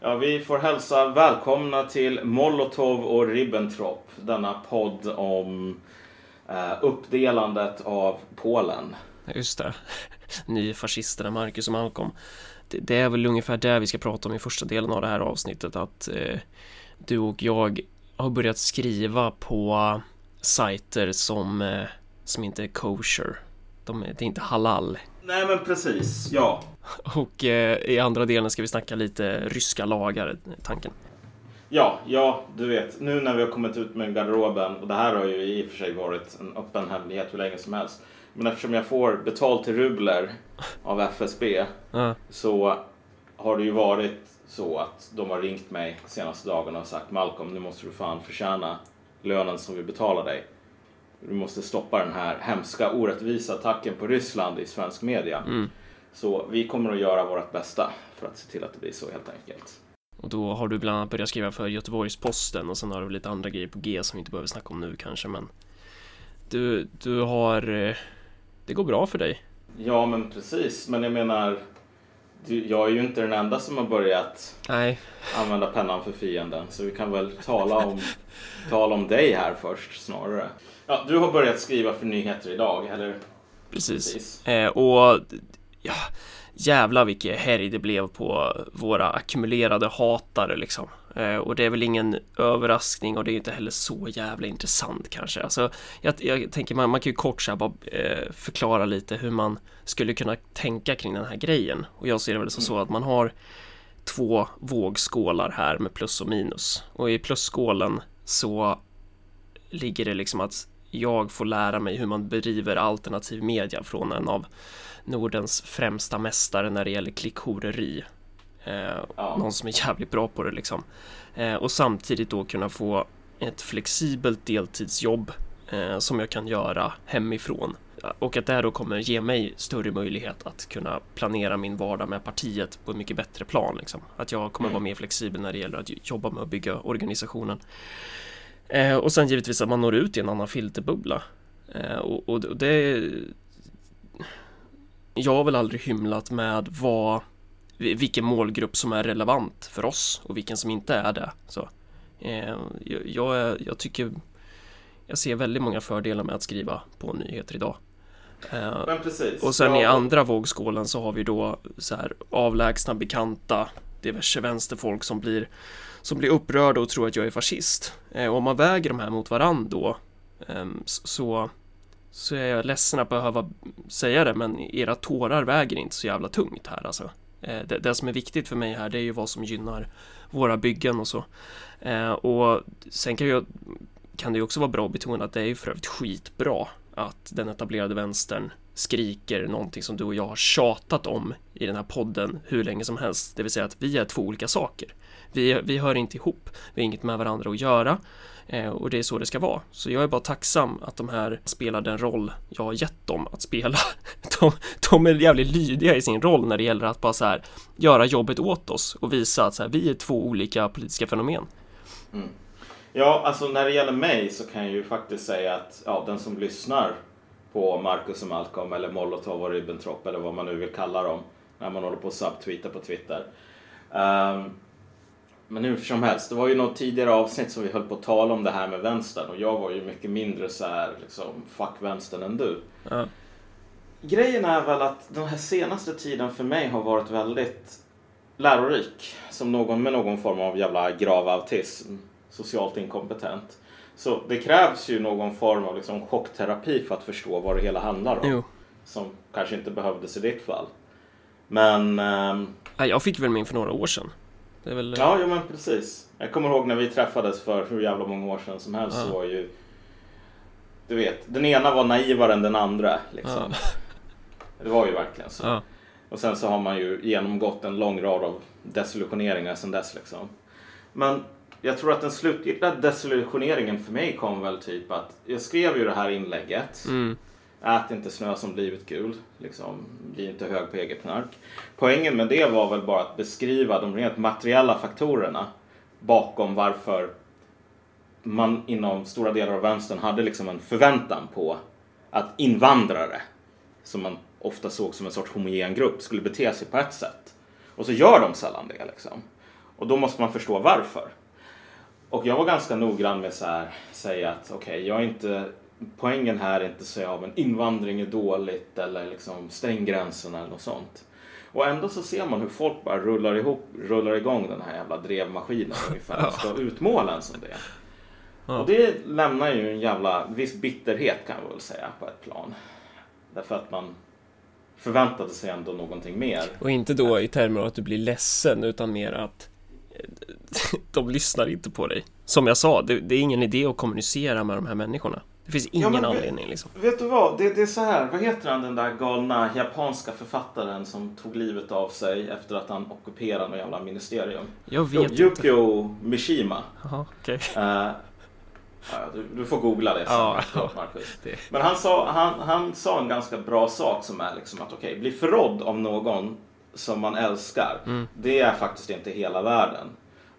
Ja, vi får hälsa välkomna till Molotov och Ribbentrop, denna podd om eh, uppdelandet av Polen. Just det. Nyfascisterna Marcus och Malcolm. Det, det, är väl ungefär det vi ska prata om i första delen av det här avsnittet, att eh, du och jag har börjat skriva på sajter som, eh, som inte är kosher. De, det är inte halal. Nej, men precis, ja. Och eh, i andra delen ska vi snacka lite ryska lagar, tanken. Ja, ja, du vet, nu när vi har kommit ut med garderoben, och det här har ju i och för sig varit en öppen hemlighet hur länge som helst. Men eftersom jag får betalt i rubler av FSB Ja. så har det ju varit så att de har ringt mig de senaste dagarna och sagt Malcolm, nu måste du fan förtjäna lönen som vi betalar dig. Du måste stoppa den här hemska orättvisa attacken på Ryssland i svensk media. Mm. Så vi kommer att göra vårt bästa för att se till att det blir så helt enkelt. Och då har du bland annat börjat skriva för Göteborgs-Posten och sen har du lite andra grejer på G som vi inte behöver snacka om nu kanske men Du, du har eh, Det går bra för dig Ja, men precis. Men jag menar, jag är ju inte den enda som har börjat Nej, använda pennan för fienden. Så vi kan väl tala om, tala om dig här först snarare. Ja, du har börjat skriva för nyheter idag, eller? precis, Precis. Eh, och ja, jävlar vilket härj det blev på våra ackumulerade hatare liksom. Eh, och det är väl ingen överraskning och det är inte heller så jävla intressant kanske. Alltså, jag, jag tänker man, man kan ju kort så här bara eh, förklara lite hur man skulle kunna tänka kring den här grejen. Och jag ser det väl som så att man har två vågskålar här med plus och minus. Och i plusskålen så ligger det liksom att jag får lära mig hur man bedriver alternativ media från en av Nordens främsta mästare när det gäller klickhoreri. Eh, Ja. Någon som är jävligt bra på det liksom. Eh, och samtidigt då kunna få ett flexibelt deltidsjobb eh, som jag kan göra hemifrån. Och att det här då kommer ge mig större möjlighet att kunna planera min vardag med partiet på ett mycket bättre plan. Liksom. Att jag kommer Mm. vara mer flexibel när det gäller att jobba med att bygga organisationen. Eh, och sen givetvis att man når ut i en annan filterbubbla. Eh, och, och det... Jag har väl aldrig hymlat med vad, vilken målgrupp som är relevant för oss och vilken som inte är det. Så, eh, jag, jag, tycker jag ser väldigt många fördelar med att skriva på nyheter idag. Eh, precis. och sen ja, i andra vågskålen så har vi då så här avlägsna bekanta diverse vänsterfolk som blir som blir upprörda och tror att jag är fascist. Eh, och om man väger de här mot varandra då ehm, så så är jag ledsen att behöva säga det men era tårar väger inte så jävla tungt här alltså. Eh, det, det som är viktigt för mig här det är ju vad som gynnar våra byggen och så. Eh, och sen kan, jag, kan det ju också vara bra att betona att det är ju för övrigt skitbra att den etablerade vänstern skriker någonting som du och jag har tjatat om i den här podden hur länge som helst. Det vill säga att vi är två olika saker. Vi, vi hör inte ihop, vi har inget med varandra att göra eh, och det är så det ska vara. Så jag är bara tacksam att de här spelar den roll jag har gett dem att spela. De, de är jävligt lydiga i sin roll när det gäller att bara så här göra jobbet åt oss och visa att så här, vi är två olika politiska fenomen. Mm. Ja, alltså när det gäller mig så kan jag ju faktiskt säga att ja, den som lyssnar på Marcus och Malcolm eller Molotov och Ribbentrop eller vad man nu vill kalla dem när man håller på och subtweetar på Twitter. Ehm, men hur som helst, det var ju något tidigare avsnitt som vi höll på att tala om det här med vänstern och jag var ju mycket mindre så här liksom fuck vänstern än du. Ja. Grejen är väl att den här senaste tiden för mig har varit väldigt lärorik. Som någon med någon form av jävla grav autism. Socialt inkompetent. Så det krävs ju någon form av liksom chockterapi för att förstå vad det hela handlar om. Jo. Som kanske inte behövdes i ditt fall. Men... ehm, Jag fick väl min för några år sedan. Det är väl... ja, ja, men precis. Jag kommer ihåg när vi träffades för hur jävla många år sedan som helst Ja. så var ju... Du vet, den ena var naivare än den andra. Liksom. Det var ju verkligen så. Ja. Och sen så har man ju genomgått en lång rad av desillusioneringar sen dess liksom. Men jag tror att den slutgiltiga desillusioneringen för mig kom väl typ att jag skrev ju det här inlägget. Mm. Ät inte snö som blivit gul. Liksom, bli inte hög på eget knark. Poängen med det var väl bara att beskriva de rent materiella faktorerna bakom varför man inom stora delar av vänstern hade liksom en förväntan på att invandrare, som man ofta såg som en sorts homogen grupp, skulle bete sig på ett sätt. Och så gör de sällan det liksom. Och då måste man förstå varför. Och jag var ganska noggrann med att säga att okej, okay, jag är inte poängen här är inte att säga att invandring är dåligt eller liksom stäng gränserna eller något sånt. Och ändå så ser man hur folk bara rullar ihop, rullar igång den här jävla drevmaskinen ungefär och ska utmåla en som det. Och det lämnar ju en jävla viss bitterhet kan jag väl säga på ett plan. Därför att man förväntade sig ändå någonting mer. Och inte då i termer av att du blir ledsen utan mer att de lyssnar inte på dig. Som jag sa, det, det är ingen idé att kommunicera med de här människorna. Det finns ingen ja, anledning liksom. Vet du vad? Det, det, är så här. Vad heter han den där galna japanska författaren som tog livet av sig efter att han ockuperade något jävla ministerium? Jag vet jo, inte. Yukio Mishima. Okej. Okay. Uh, eh, ja, du, du, får googla det sen. Ja, ja. Men han sa, han, han sa en ganska bra sak som är liksom att okej, okay, bli förrådd av någon som man älskar. Mm. Det är faktiskt inte hela världen.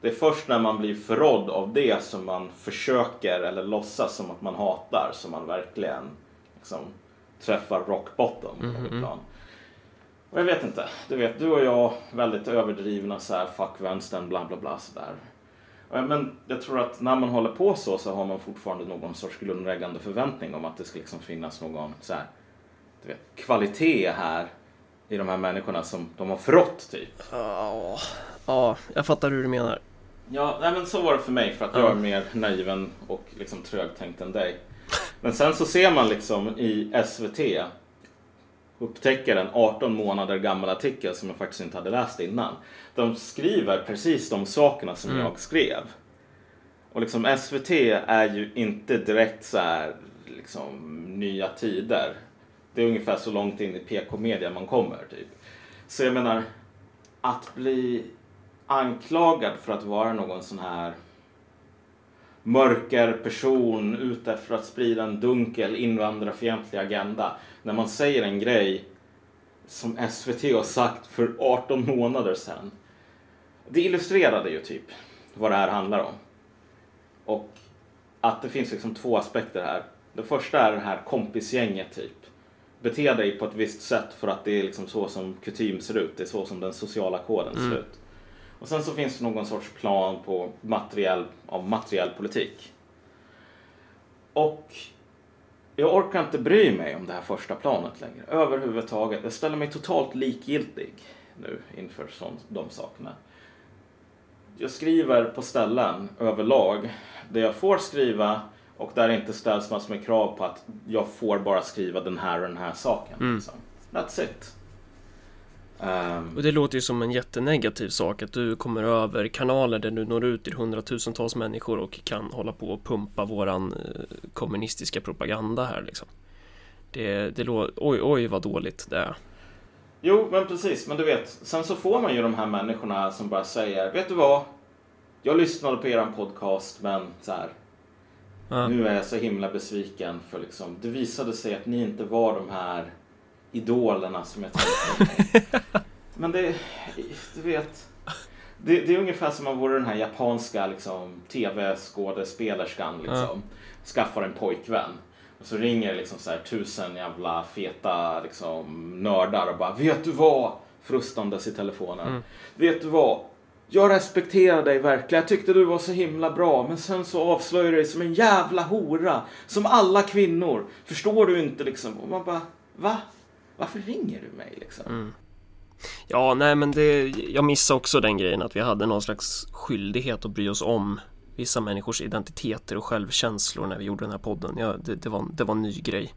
Det är först när man blir förrådd av det som man försöker eller låtsas som att man hatar som man verkligen liksom, träffar rock bottom. Mm -hmm. Och jag vet inte, du vet du och jag väldigt överdrivna så här fuck vänstern bla bla bla sådär. Men jag tror att när man håller på så så har man fortfarande någon sorts grundläggande förväntning om att det ska liksom finnas någon så här, du vet, kvalitet här i de här människorna som de har förrått typ. Ja, ja, jag fattar hur du menar. Ja, nej, men så var det för mig för att jag är mer naiven och liksom trögtänkt än dig. Men sen så ser man liksom i SVT upptäcker en 18 månader gammal artikel som jag faktiskt inte hade läst innan. De skriver precis de sakerna som mm. jag skrev. Och liksom SVT är ju inte direkt så här liksom nya tider. Det är ungefär så långt in i PK-media man kommer typ. Så jag menar, att bli anklagad för att vara någon sån här mörker person ute efter att sprida en dunkel invandrarfientlig agenda. När man säger en grej som SVT har sagt för 18 månader sedan. Det illustrerade ju typ vad det här handlar om. Och att det finns liksom två aspekter här. Det första är det här kompisgänget typ. Bete dig på ett visst sätt för att det är liksom så som kutym ser ut. Det är så som den sociala koden ser mm. ut. Och sen så finns det någon sorts plan på materiell, av materiell politik. Och jag orkar inte bry mig om det här första planet längre överhuvudtaget. Jag ställer mig totalt likgiltig nu inför sån, de sakerna. Jag skriver på ställen överlag där jag får skriva och där det inte ställs massor med krav på att jag får bara skriva den här och den här saken. Mm. Liksom. That's it. Um, och det låter ju som en jättenegativ sak att du kommer över kanaler där du når ut till hundratusentals människor och kan hålla på och pumpa våran eh, kommunistiska propaganda här liksom. Det, det låter, oj, oj vad dåligt det är. Jo, men precis, men du vet, sen så får man ju de här människorna som bara säger, vet du vad? Jag lyssnade på eran podcast, men så här, ja. nu är jag så himla besviken för liksom, det visade sig att ni inte var de här idolerna som jag tänkte Men det, du vet. Det, det, är ungefär som om man vore den här japanska liksom, tv-skådespelerskan. Liksom, ja. Skaffar en pojkvän. Och så ringer liksom så här, tusen jävla feta liksom, nördar och bara Vet du vad? Frustandes i telefonen. Mm. Vet du vad? Jag respekterar dig verkligen. Jag tyckte du var så himla bra. Men sen så avslöjar du dig som en jävla hora. Som alla kvinnor. Förstår du inte liksom? Och man bara, va? varför ringer du mig liksom? Mm. Ja, nej men det, jag missade också den grejen att vi hade någon slags skyldighet att bry oss om vissa människors identiteter och självkänslor när vi gjorde den här podden. Ja, det, det var, det var en ny grej.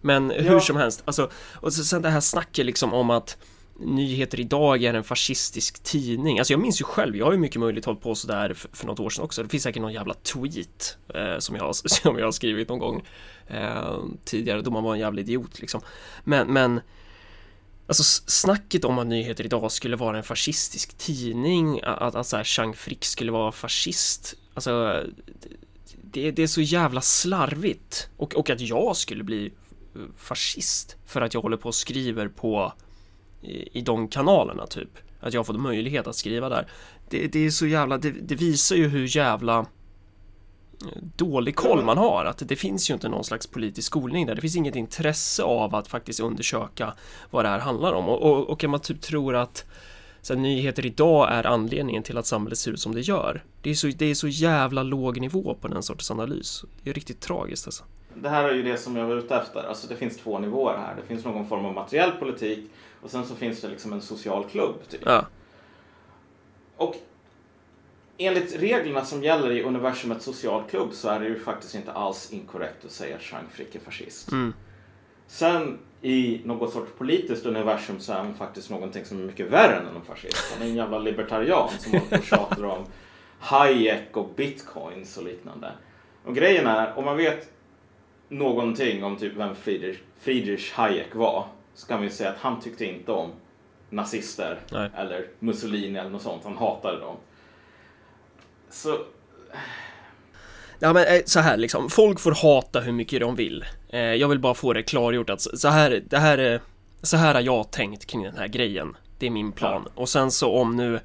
Men hur ja. som helst, alltså, och sen det här snacket liksom om att Nyheter idag är en fascistisk tidning. Alltså jag minns ju själv, jag har ju mycket möjligt hållit på sådär för, för något år sedan också. Det finns säkert någon jävla tweet eh, som, jag, som jag har skrivit någon gång eh, tidigare då man var en jävla idiot liksom. Men, men Alltså snacket om att Nyheter idag skulle vara en fascistisk tidning, att, att så här Chang Frick skulle vara fascist. Alltså, det, det är så jävla slarvigt. Och, och att jag skulle bli eh, fascist för att jag håller på och skriver på i, i de kanalerna typ. Att jag har fått möjlighet att skriva där. Det, det är så jävla, det, det, visar ju hur jävla eh, dålig koll man har. Att det finns ju inte någon slags politisk skolning där. Det finns inget intresse av att faktiskt undersöka vad det här handlar om. Och, och, och man typ tror att så här, nyheter idag är anledningen till att samhället ser ut som det gör. Det är så, det är så jävla låg nivå på den sortens analys. Det är riktigt tragiskt alltså. Det här är ju det som jag var ute efter. Alltså det finns två nivåer här. Det finns någon form av materiell politik och sen så finns det liksom en social klubb. Typ. Ja, Och enligt reglerna som gäller i universumets social klubb så är det ju faktiskt inte alls inkorrekt att säga att Jean Frick är fascist. mm, Sen i något sorts politiskt universum så är han faktiskt någonting som är mycket värre än en fascist. Han är en jävla libertarian som håller på och tjatar om Hayek och bitcoins och liknande. Och grejen är, om man vet någonting om typ vem Friedrich, Friedrich Hayek var så kan vi säga att han tyckte inte om nazister Nej. eller Mussolini eller något sånt. Han hatade dem. Så Ja men eh, så här liksom, folk får hata hur mycket de vill. Eh, jag vill bara få det klargjort att så här, det här är, så här har jag tänkt kring den här grejen. Det är min plan. Och sen så om nu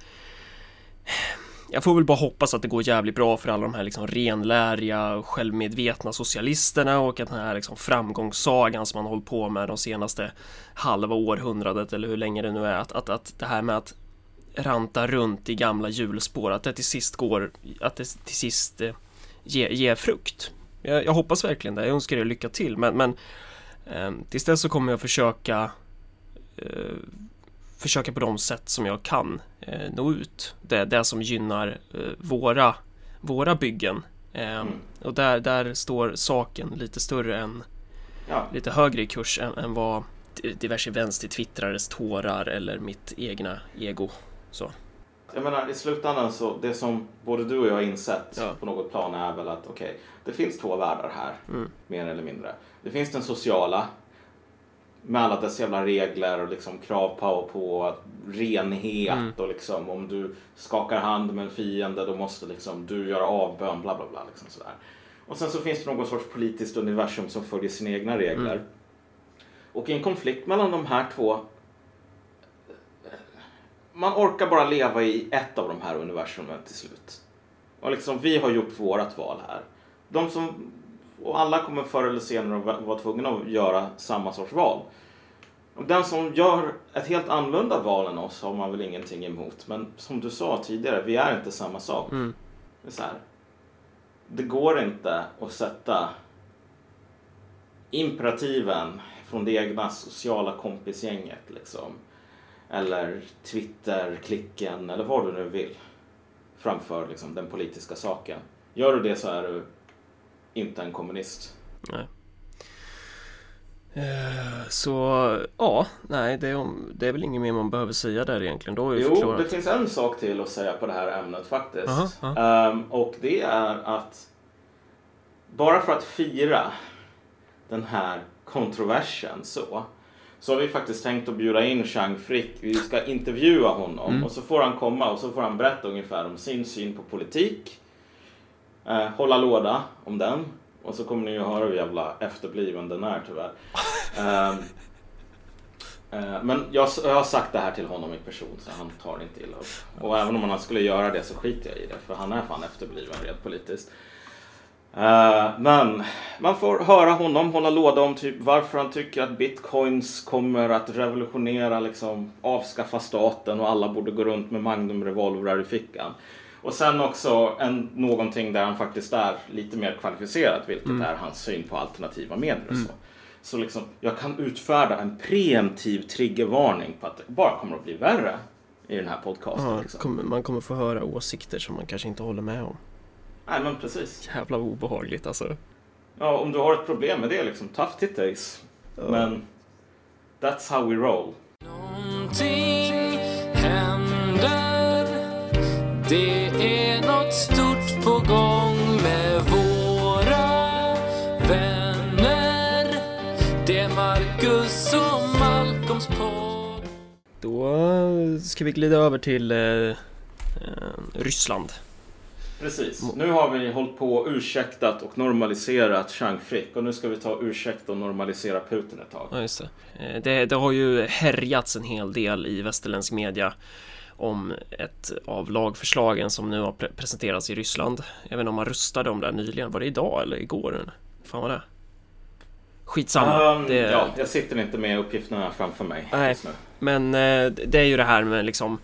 jag får väl bara hoppas att det går jävligt bra för alla de här liksom renläriga, självmedvetna socialisterna och att den här liksom framgångssagan som man hållit på med de senaste halva århundradet eller hur länge det nu är, att, att, att det här med att ranta runt i gamla hjulspår, att det till sist går, att det till sist eh, ger, ge frukt. Jag, jag hoppas verkligen det, jag önskar er lycka till, men, men eh, tills dess så kommer jag försöka eh, försöka på de sätt som jag kan eh, nå ut. Det, det som gynnar eh, våra, våra byggen. Eh, Mm. Och där, där står saken lite större än, ja, lite högre i kurs än, än vad diverse vänstertwittrares tårar eller mitt egna ego. Så. Jag menar i slutändan så det som både du och jag har insett Ja. på något plan är väl att okej, det finns två världar här. Mm. Mer eller mindre. Det finns den sociala med alla dess jävla regler och liksom krav på, på renhet Mm. och liksom om du skakar hand med en fiende då måste liksom du göra avbön bla bla bla liksom sådär. Och sen så finns det någon sorts politiskt universum som följer sina egna regler. Mm. Och i en konflikt mellan de här två man orkar bara leva i ett av de här universumen till slut. Och liksom, vi har gjort vårat val här. De som, och alla kommer förr eller senare att vara tvungna att göra samma sorts val. Den som gör ett helt annorlunda val än oss har man väl ingenting emot. Men som du sa tidigare, vi är inte samma sak. Mm. Det, här, det går inte att sätta imperativen från det egna sociala kompisgänget liksom. Eller Twitter-klicken eller vad du nu vill. Framför liksom, den politiska saken. Gör du det så är du inte en kommunist. Nej. Eh, Så ja, nej, det är, det är väl inget mer man behöver säga där egentligen. Då Jo, förklarat. det finns en sak till att säga på det här ämnet faktiskt. Aha, Ehm, och det är att bara för att fira den här kontroversen så, så har vi faktiskt tänkt att bjuda in Chang Frick. Vi ska intervjua honom Mm. och så får han komma och så får han berätta ungefär om sin syn på politik. Eh, hålla låda om den. Och så kommer ni ju höra hur jävla efterbliven den är tyvärr. Eh, eh, men jag, jag har sagt det här till honom i person så han tar inte illa upp. Och även om han skulle göra det så skiter jag i det för han är fan efterbliven rent politiskt. Uh, men man får höra honom hålla låda om typ varför han tycker att bitcoins kommer att revolutionera, liksom avskaffa staten och alla borde gå runt med magnumrevolvrar i fickan. Och sen också en, någonting där han faktiskt är lite mer kvalificerad, vilket är hans syn på alternativa medel och så. Så liksom, jag kan utfärda en preemptiv triggervarning på att det bara kommer att bli värre i den här podcasten. Ja, liksom. kommer, man kommer få höra åsikter som man kanske inte håller med om. Nej men precis. Jävla obehagligt alltså. Ja, om du har ett problem med det liksom, tough titties. Men that's how we roll. Någonting händer Det är något stort på gång med våra vänner Det är Marcus och Malcolms podd Då ska vi glida över till eh, eh, Ryssland. Precis. Nu har vi hållit på och ursäktat och normaliserat Chang Frick och nu ska vi ta och ursäkta och normalisera Putin ett tag. Ja, just det. Eh, det. Det har ju härjats en hel del i västerländsk media om ett av lagförslagen som nu har pre- presenterats i Ryssland. Jag vet inte om man röstade om det nyligen. Var det idag eller igår? Fan var det? Skitsamma. Um, det, Ja, jag sitter inte med uppgifterna framför mig Nej. just nu. Men eh, det är ju det här med liksom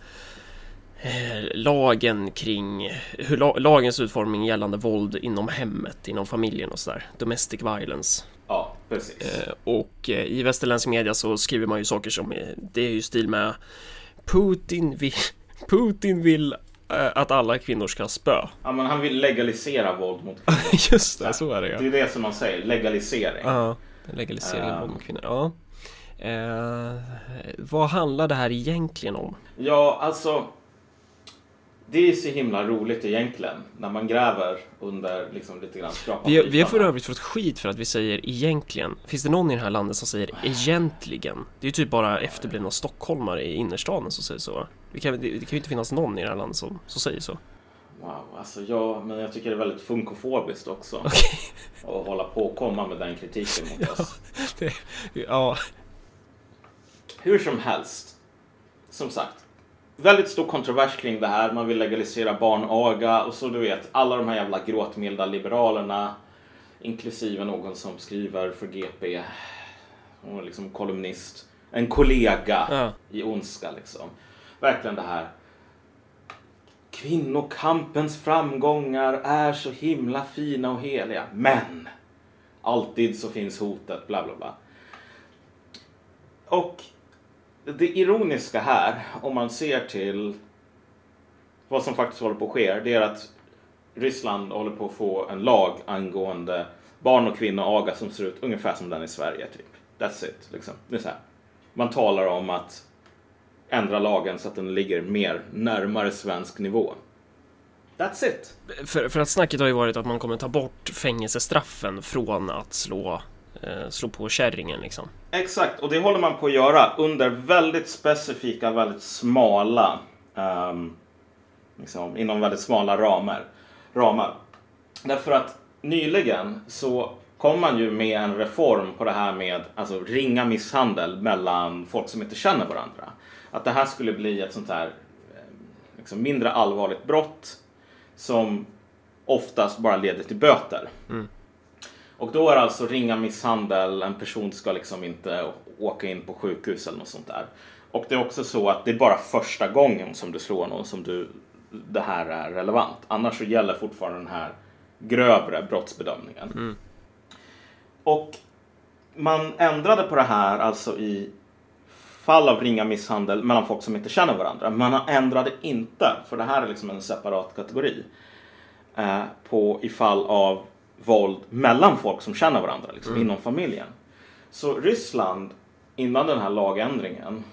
eh, lagen kring hur la, lagens utformning gällande våld inom hemmet, inom familjen och sådär. Domestic violence. Ja, precis. Eh, och i västerländsk media så skriver man ju saker som det är ju stil med Putin vill, Putin vill eh, att alla kvinnor ska spö. Ja, men han vill legalisera våld mot kvinnor. Just det, så är det Det är det som man säger, legalisering. Ja, legalisering av Eh. våld mot kvinnor. Ja. Eh, vad handlar det här egentligen om? Ja, alltså. Det är så himla roligt egentligen när man gräver under liksom lite grann skrapar Vi, vi har för övrigt fått skit för att vi säger egentligen. Finns det någon i det här landet som säger egentligen? Det är ju typ bara efterblivna stockholmare i innerstaden som säger så. Det kan, det, det kan ju inte finnas någon i det här landet som, som säger så. Wow, alltså ja, men jag tycker det är väldigt funkofobiskt också. Okej. Att hålla på och komma med den kritiken mot oss. Det, ja, Hur som helst. Som sagt. Väldigt stor kontrovers kring det här. Man vill legalisera barnaga och så du vet alla de här jävla gråtmilda liberalerna. Inklusive någon som skriver för GP. Och liksom kolumnist. En kollega ja. i ondska liksom. Verkligen det här. Kvinnokampens framgångar är så himla fina och heliga. Men alltid så finns hotet, bla bla bla. Och det ironiska här, om man ser till vad som faktiskt håller på att ske, det är att Ryssland håller på att få en lag angående barn och kvinnoaga som ser ut ungefär som den i Sverige. Typ. That's it. Liksom. Det är så här. Man talar om att ändra lagen så att den ligger mer närmare svensk nivå. That's it. För, för att snacket har ju varit att man kommer ta bort fängelsestraffen från att slå, eh, slå på kärringen liksom. Exakt, och det håller man på att göra under väldigt specifika, väldigt smala, um, liksom, inom väldigt smala ramar. ramar. Därför att nyligen så kom man ju med en reform på det här med alltså, ringa misshandel mellan folk som inte känner varandra. Att det här skulle bli ett sånt här ehm, liksom, mindre allvarligt brott som oftast bara leder till böter. Mm. Och då är alltså ringa misshandel, en person ska liksom inte åka in på sjukhus eller något sånt där. Och det är också så att det är bara första gången som du slår någon som du, det här är relevant. Annars så gäller fortfarande den här grövre brottsbedömningen. Och man ändrade på det här alltså i fall av ringa misshandel mellan folk som inte känner varandra. Men man ändrade inte, för det här är liksom en separat kategori, eh, på i fall av våld mellan folk som känner varandra, liksom, inom familjen. Så Ryssland, innan den här lagändringen,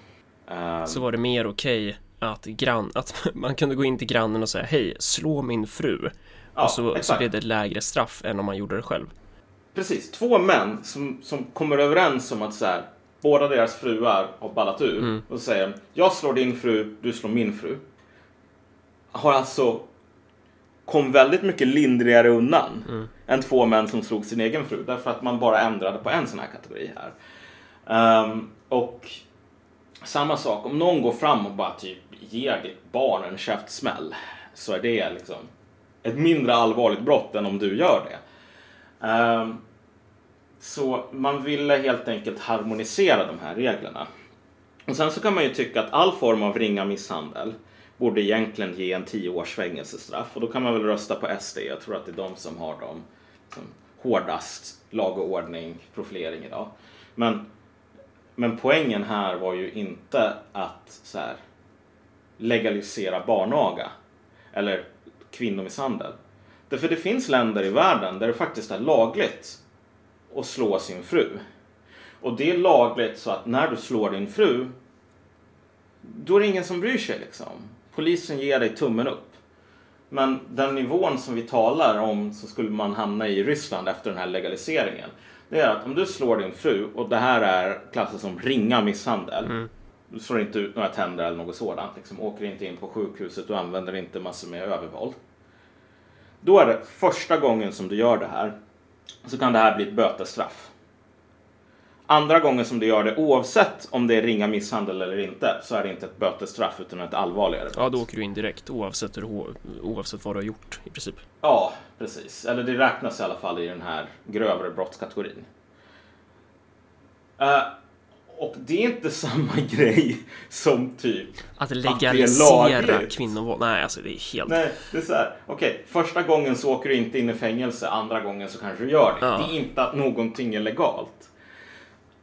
eh, Så var det mer okej att, grann, att man kunde gå in till grannen och säga hej, slå min fru. Ja, och så, så blev det ett lägre straff än om man gjorde det själv. Precis, två män som, som kommer överens om att så här, båda deras fruar har ballat ur. Och så säger jag slår din fru, du slår min fru. Har alltså kom väldigt mycket lindrigare undan än två män som slog sin egen fru. Därför att man bara ändrade på en sån här kategori här. Ehm, och samma sak, om någon går fram och bara typ ger ditt barn en käftsmäll så är det liksom ett mindre allvarligt brott än om du gör det. Ehm, så man ville helt enkelt harmonisera de här reglerna. Och sen så kan man ju tycka att all form av ringa misshandel borde egentligen ge en 10 års fängelsestraff. Och då kan man väl rösta på SD. Jag tror att det är de som har de som hårdast lag och ordning, profilering idag. Men, men poängen här var ju inte att så här, legalisera barnaga eller kvinnomisshandel. Därför det finns länder i världen där det faktiskt är lagligt att slå sin fru. Och det är lagligt så att när du slår din fru då är det ingen som bryr sig liksom. Polisen ger dig tummen upp. Men den nivån som vi talar om så skulle man hamna i Ryssland efter den här legaliseringen. Det är att om du slår din fru och det här är klassat som ringa misshandel. Du slår inte ut några tänder eller något sådant. Liksom, åker inte in på sjukhuset och använder inte massor med övervåld. Då är det första gången som du gör det här så kan det här bli ett bötesstraff. Andra gången som du gör det oavsett om det är ringa misshandel eller inte så är det inte ett bötesstraff utan ett allvarligare brott. Ja, då åker du in direkt oavsett, hur, oavsett vad du har gjort i princip. Ja, precis. Eller det räknas i alla fall i den här grövre brottskategorin. Eh, och det är inte samma grej som typ Att det är legalisera lagligt. kvinnovåld. Nej, alltså det är helt... Nej, det är så här. Okej, första gången så åker du inte in i fängelse, andra gången så kanske du gör det. Ja. Det är inte att någonting är legalt.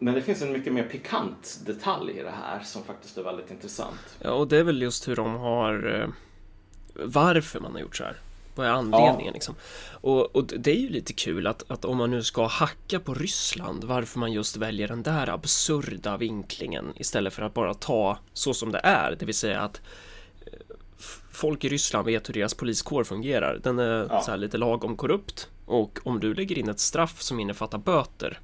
Men det finns en mycket mer pikant detalj i det här som faktiskt är väldigt intressant. Ja, och det är väl just hur de har... eh, Varför man har gjort så här. Vad är anledningen liksom? Och, och det är ju lite kul att, att om man nu ska hacka på Ryssland, varför man just väljer den där absurda vinklingen istället för att bara ta så som det är, det vill säga att eh, folk i Ryssland vet hur deras poliskår fungerar. Den är Ja. så här lite lagom korrupt och om du lägger in ett straff som innefattar böter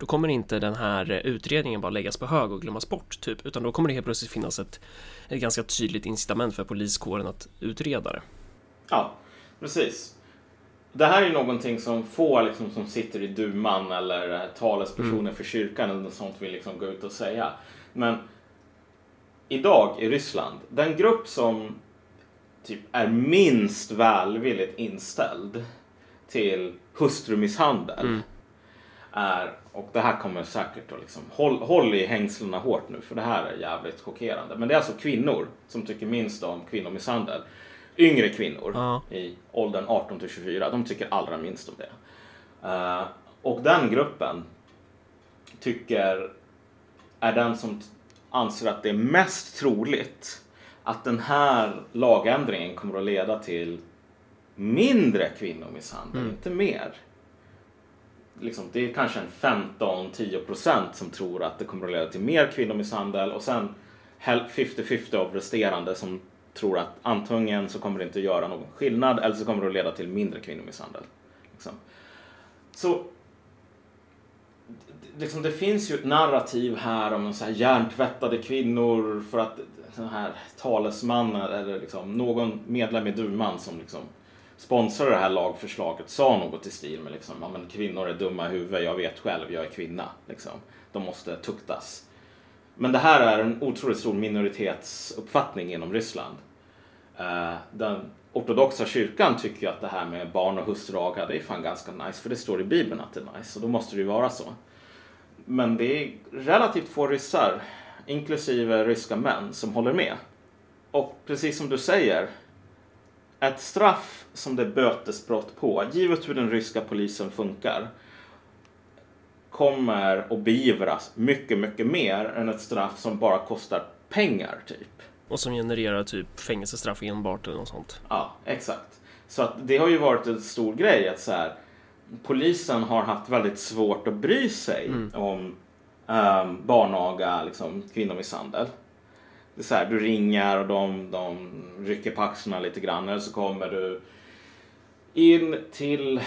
då kommer inte den här utredningen bara läggas på hög och glömmas bort, typ, utan då kommer det helt plötsligt finnas ett, ett ganska tydligt incitament för poliskåren att utreda det. Ja, precis. Det här är någonting som få liksom, som sitter i duman eller eh, talespersoner för kyrkan eller något sånt vill liksom gå ut och säga. Men idag i Ryssland, den grupp som typ är minst välvilligt inställd till hustrumisshandel är, och det här kommer säkert att liksom, håll, håll i hängslena hårt nu för det här är jävligt chockerande. Men det är alltså kvinnor som tycker minst om kvinnomisshandel. Yngre kvinnor Ja. i åldern 18 till 24, de tycker allra minst om det. Eh, och den gruppen tycker är den som anser att det är mest troligt att den här lagändringen kommer att leda till mindre kvinnomisshandel, inte mer. Liksom, det är kanske en 15-10% som tror att det kommer att leda till mer kvinnomisshandel och sen 50-50 av resterande som tror att antingen så kommer det inte göra någon skillnad eller så kommer det att leda till mindre kvinnomisshandel. Liksom. Så det- liksom, det finns ju ett narrativ här om så här hjärntvättade kvinnor för att den här talesmannen eller liksom någon medlem i duman som liksom sponsrar det här lagförslaget sa något i stil med liksom, ja, men kvinnor är dumma i huvudet, jag vet själv, jag är kvinna. Liksom. De måste tuktas. Men det här är en otroligt stor minoritetsuppfattning inom Ryssland. Eh, den ortodoxa kyrkan tycker ju att det här med barn och hustruaga, det är fan ganska nice, för det står i Bibeln att det är nice, och då måste det ju vara så. Men det är relativt få ryssar, inklusive ryska män, som håller med. Och precis som du säger, ett straff som det är bötesbrott på, givet hur den ryska polisen funkar, kommer att beivras mycket, mycket mer än ett straff som bara kostar pengar, typ. Och som genererar typ fängelsestraff enbart eller något sånt. Ja, exakt. Så att det har ju varit en stor grej att så här, polisen har haft väldigt svårt att bry sig om um, barnaga, liksom, kvinnomisshandel. Det är så här, du ringer och de, de rycker på axlarna lite grann eller så kommer du in till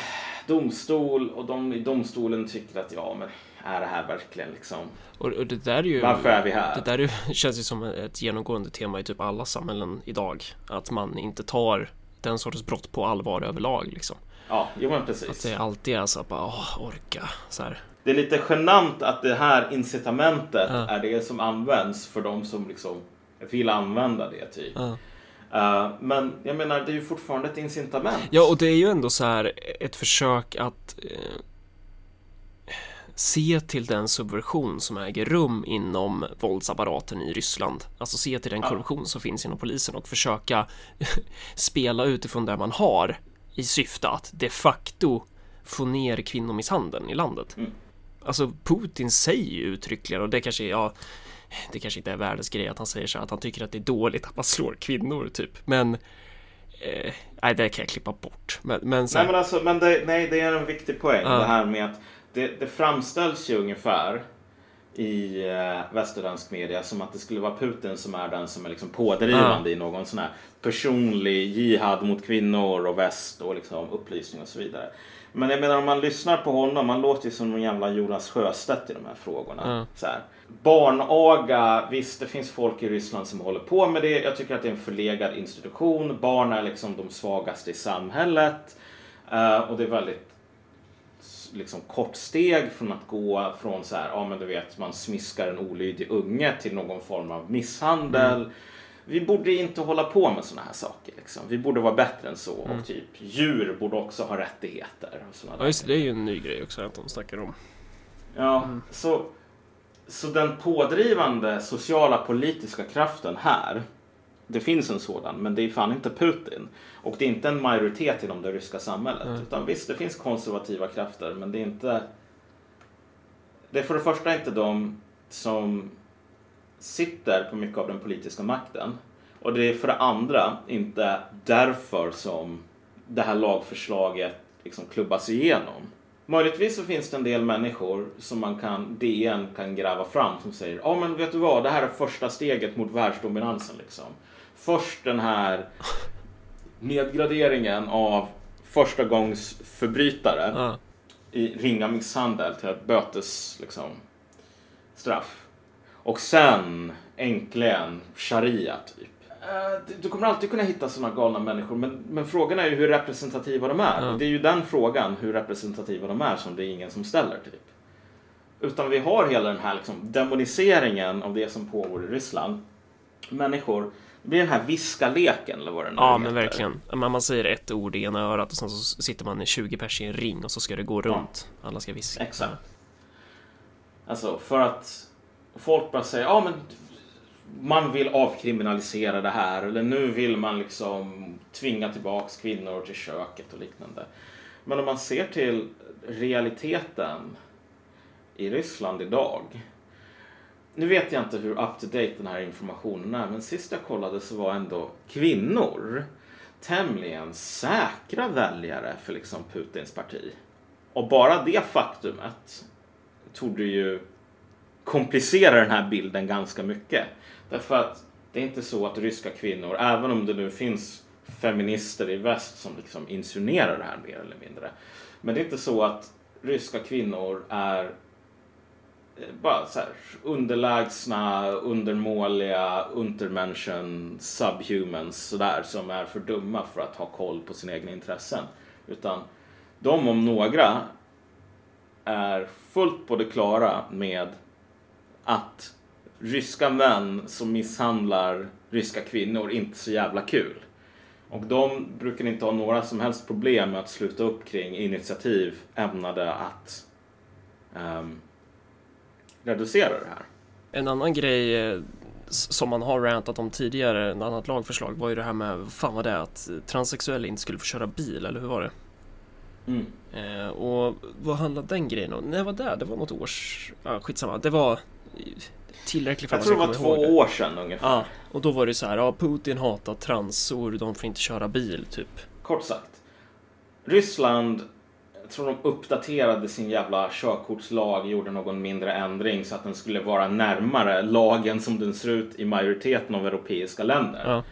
domstol och de i domstolen tycker att ja, men är det här verkligen liksom, Och, och det där är ju... varför är vi här? Det där är, ju- känns ju som ett genomgående tema i typ alla samhällen idag. Att man inte tar den sortens brott på allvar överlag liksom. Ja, jo men Att precis. det alltid är så att bara, åh, orka. Så här. Det är lite genant att det här incitamentet Ja. är det som används för de som liksom vill använda det typ. Ja. Eh, men jag menar, det är ju fortfarande ett incitament. Ja, och det är ju ändå så här ett försök att eh, se till den subversion som äger rum inom våldsapparaten i Ryssland. Alltså se till den korruption som finns inom polisen och försöka spela utifrån det man har i syfte att de facto få ner kvinnomisshandeln i landet. Mm. Alltså Putin säger ju uttryckligen och det kanske är, ja, det kanske inte är världens grej att han säger så här, att han tycker att det är dåligt att man slår kvinnor typ. Men eh, nej, det kan jag klippa bort. Men, men så Nej men alltså, men det, nej, det är en viktig poäng. Ja. Det här med att det, det framställs ju ungefär i eh, västerländsk media som att det skulle vara Putin som är den som är liksom pådrivande i någon sån här personlig jihad mot kvinnor och väst och liksom upplysning och så vidare. Men jag menar om man lyssnar på honom, man låter ju som någon jävla Jonas Sjöstedt i de här frågorna. Ja. Så här. Barnaga, visst det finns folk i Ryssland som håller på med det. Jag tycker att det är en förlegad institution. Barn är liksom de svagaste i samhället. Eh, och det är väldigt liksom kort steg från att gå från så här, ja men du vet, man smiskar en olydig unge till någon form av misshandel. Vi borde inte hålla på med sådana här saker. Liksom. Vi borde vara bättre än så. Och typ djur borde också ha rättigheter. Och såna ja, just det, är ju en ny grej också att de snackar om. Ja, så så den pådrivande sociala politiska kraften här, det finns en sådan, men det är fan inte Putin. Och det är inte en majoritet inom det ryska samhället. Mm. Utan visst, det finns konservativa krafter, men det är inte... Det är för det första inte de som sitter på mycket av den politiska makten. Och det är för det andra inte därför som det här lagförslaget liksom klubbas igenom. Möjligtvis så finns det en del människor som man kan, DN kan gräva fram som säger ja men vet du vad, det här är första steget mot världsdominansen liksom. Först den här nedgraderingen av första gångs förbrytare Ja. i ringa misshandel till ett bötes liksom, straff. Och sen äntligen sharia typ. Eh, du- Du kommer alltid kunna hitta sådana galna människor men, men frågan är ju hur representativa de är. Ja. Och det är ju den frågan, hur representativa de är, som det är ingen som ställer typ. Utan vi har hela den här liksom, demoniseringen av det som pågår i Ryssland. Människor, det blir den här viskaleken eller vad det nu Ja, heter. men verkligen. Man, man säger ett ord i ena örat och sen så sitter man i 20 pers i en ring och så ska det gå runt. Alla ska viska. Exakt. Alltså för att folk bara säger ja men man vill avkriminalisera det här eller nu vill man liksom tvinga tillbaks kvinnor till köket och liknande. Men om man ser till realiteten i Ryssland idag. Nu vet jag inte hur up to date den här informationen är men sist jag kollade så var ändå kvinnor tämligen säkra väljare för liksom Putins parti. Och bara det faktumet torde ju komplicera den här bilden ganska mycket. Därför att det är inte så att ryska kvinnor, även om det nu finns feminister i väst som liksom insinuerar det här mer eller mindre. Men det är inte så att ryska kvinnor är Eh, bara så här underlägsna, undermåliga, untermenschen, subhumans sådär som är för dumma för att ha koll på sina egna intressen. Utan de om några är fullt på det klara med att ryska män som misshandlar ryska kvinnor inte är så jävla kul. Och de brukar inte ha några som helst problem med att sluta upp kring initiativ ämnade att um, reducera det här. En annan grej eh, som man har rantat om tidigare, ett annat lagförslag, var ju det här med, fan var det, att transsexuella inte skulle få köra bil, eller hur var det? Mm. Eh, och vad handlade den grejen om? När var det? Det var något års... Ja, skitsamma. Det var tillräckligt för Jag att tror det var två år sedan ungefär. Ja, och då var det så här, ja, Putin hatar transor, de får inte köra bil, typ. Kort sagt. Ryssland, jag tror de uppdaterade sin jävla körkortslag, gjorde någon mindre ändring så att den skulle vara närmare lagen som den ser ut i majoriteten av europeiska länder. Ja.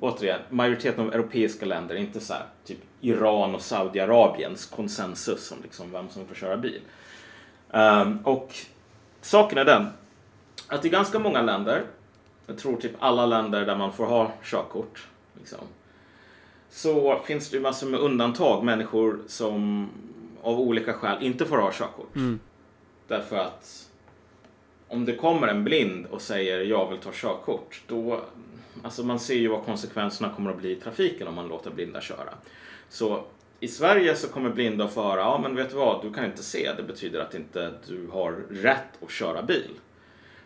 Återigen, majoriteten av europeiska länder, inte så här typ Iran och Saudiarabiens konsensus om liksom vem som får köra bil. Ehm, och saken är den att i ganska många länder, jag tror typ alla länder där man får ha körkort, liksom, så finns det ju massor med undantag, människor som av olika skäl inte får ha körkort. Mm. Därför att om det kommer en blind och säger jag vill ta körkort, då, alltså man ser ju vad konsekvenserna kommer att bli i trafiken om man låter blinda köra. Så i Sverige så kommer blinda att få höra, ja men vet du vad, du kan inte se, det betyder att inte du har rätt att köra bil.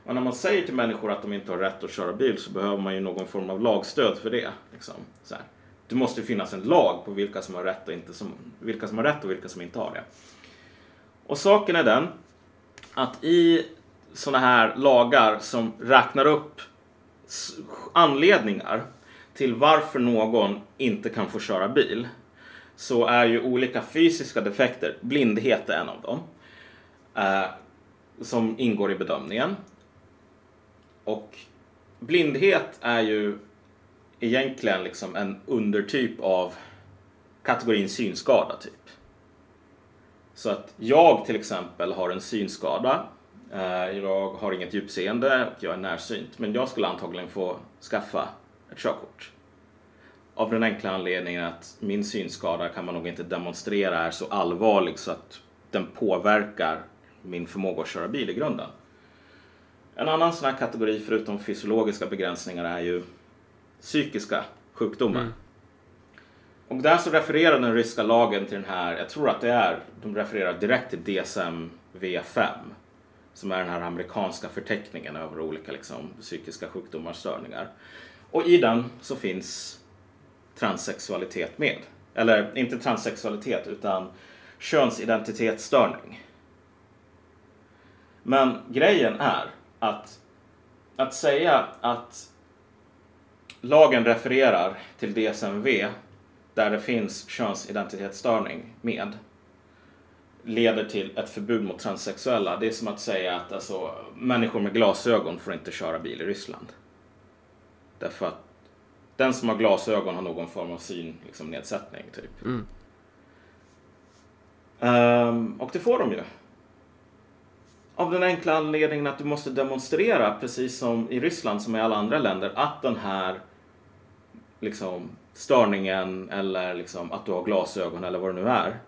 Och när man säger till människor att de inte har rätt att köra bil så behöver man ju någon form av lagstöd för det. Liksom. Så här. Det måste finnas en lag på vilka som har rätt och inte som, vilka som har rätt och vilka som inte har det. Och saken är den att i sådana här lagar som räknar upp anledningar till varför någon inte kan få köra bil så är ju olika fysiska defekter, blindhet är en av dem, eh, som ingår i bedömningen. Och blindhet är ju egentligen liksom en undertyp av kategorin synskada typ. Så att jag till exempel har en synskada. Eh, jag har inget djupseende och jag är närsynt. Men jag skulle antagligen få skaffa ett körkort. Av den enkla anledningen att min synskada kan man nog inte demonstrera är så allvarlig så att den påverkar min förmåga att köra bil i grunden. En annan sån här kategori förutom fysiologiska begränsningar är ju psykiska sjukdomar. Mm. Och där så refererar den ryska lagen till den här, jag tror att det är, de refererar direkt till DSM V5. som är den här amerikanska förteckningen över olika liksom, psykiska sjukdomar och störningar. Och i den så finns transsexualitet med. Eller inte transsexualitet utan könsidentitetsstörning. Men grejen är att att säga att lagen refererar till DSMV där det finns könsidentitetsstörning med leder till ett förbud mot transsexuella. Det är som att säga att alltså, människor med glasögon får inte köra bil i Ryssland. Därför att den som har glasögon har någon form av synnedsättning. Liksom, typ. Mm. Um, och det får de ju. Av den enkla anledningen att du måste demonstrera, precis som i Ryssland som i alla andra länder, att den här liksom, störningen eller liksom, att du har glasögon eller vad det nu är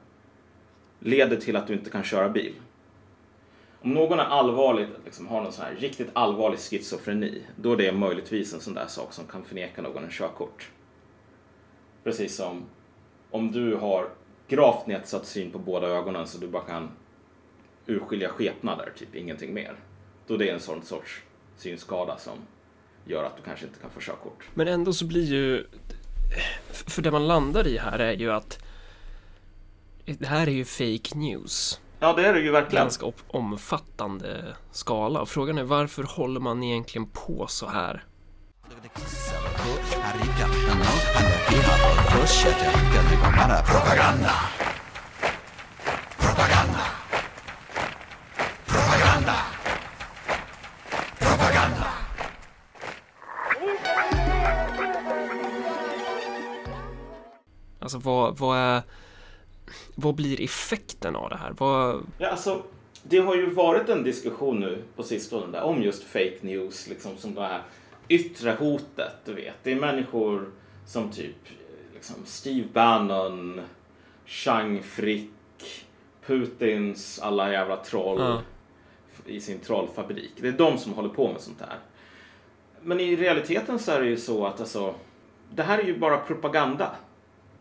leder till att du inte kan köra bil. Om någon är allvarligt, liksom, har någon sån här riktigt allvarlig schizofreni, då är det möjligtvis en sån där sak som kan förneka någon en körkort. Precis som om du har gravt nedsatt syn på båda ögonen så du bara kan urskilja skepnader, typ ingenting mer. Då det är en sån sorts synskada som gör att du kanske inte kan få körkort. Men ändå så blir ju, för det man landar i här är ju att det här är ju fake news. Ja, det är det ju verkligen. Ganska omfattande skala. Och frågan är varför håller man egentligen på så här? Propaganda. Alltså vad, vad är, vad blir effekten av det här? Vad, Ja, alltså, det har ju varit en diskussion nu på sistone där, om just fake news, liksom som det här yttre hotet, du vet. Det är människor som typ liksom Steve Bannon, Chang Frick, Putins alla jävla troll Ja. i sin trollfabrik. Det är de som håller på med sånt här. Men i realiteten så är det ju så att alltså, det här är ju bara propaganda.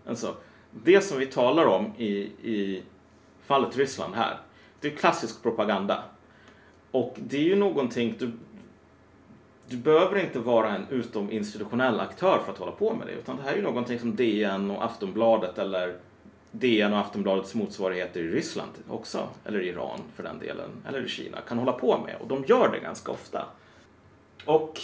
Alltså, det som vi talar om i, i fallet Ryssland här, det är klassisk propaganda. Och det är ju någonting, du, du behöver inte vara en utominstitutionell aktör för att hålla på med det, utan det här är ju någonting som DN och Aftonbladet eller DN och Aftonbladets motsvarigheter i Ryssland också, eller Iran för den delen, eller i Kina, kan hålla på med. Och de gör det ganska ofta. Och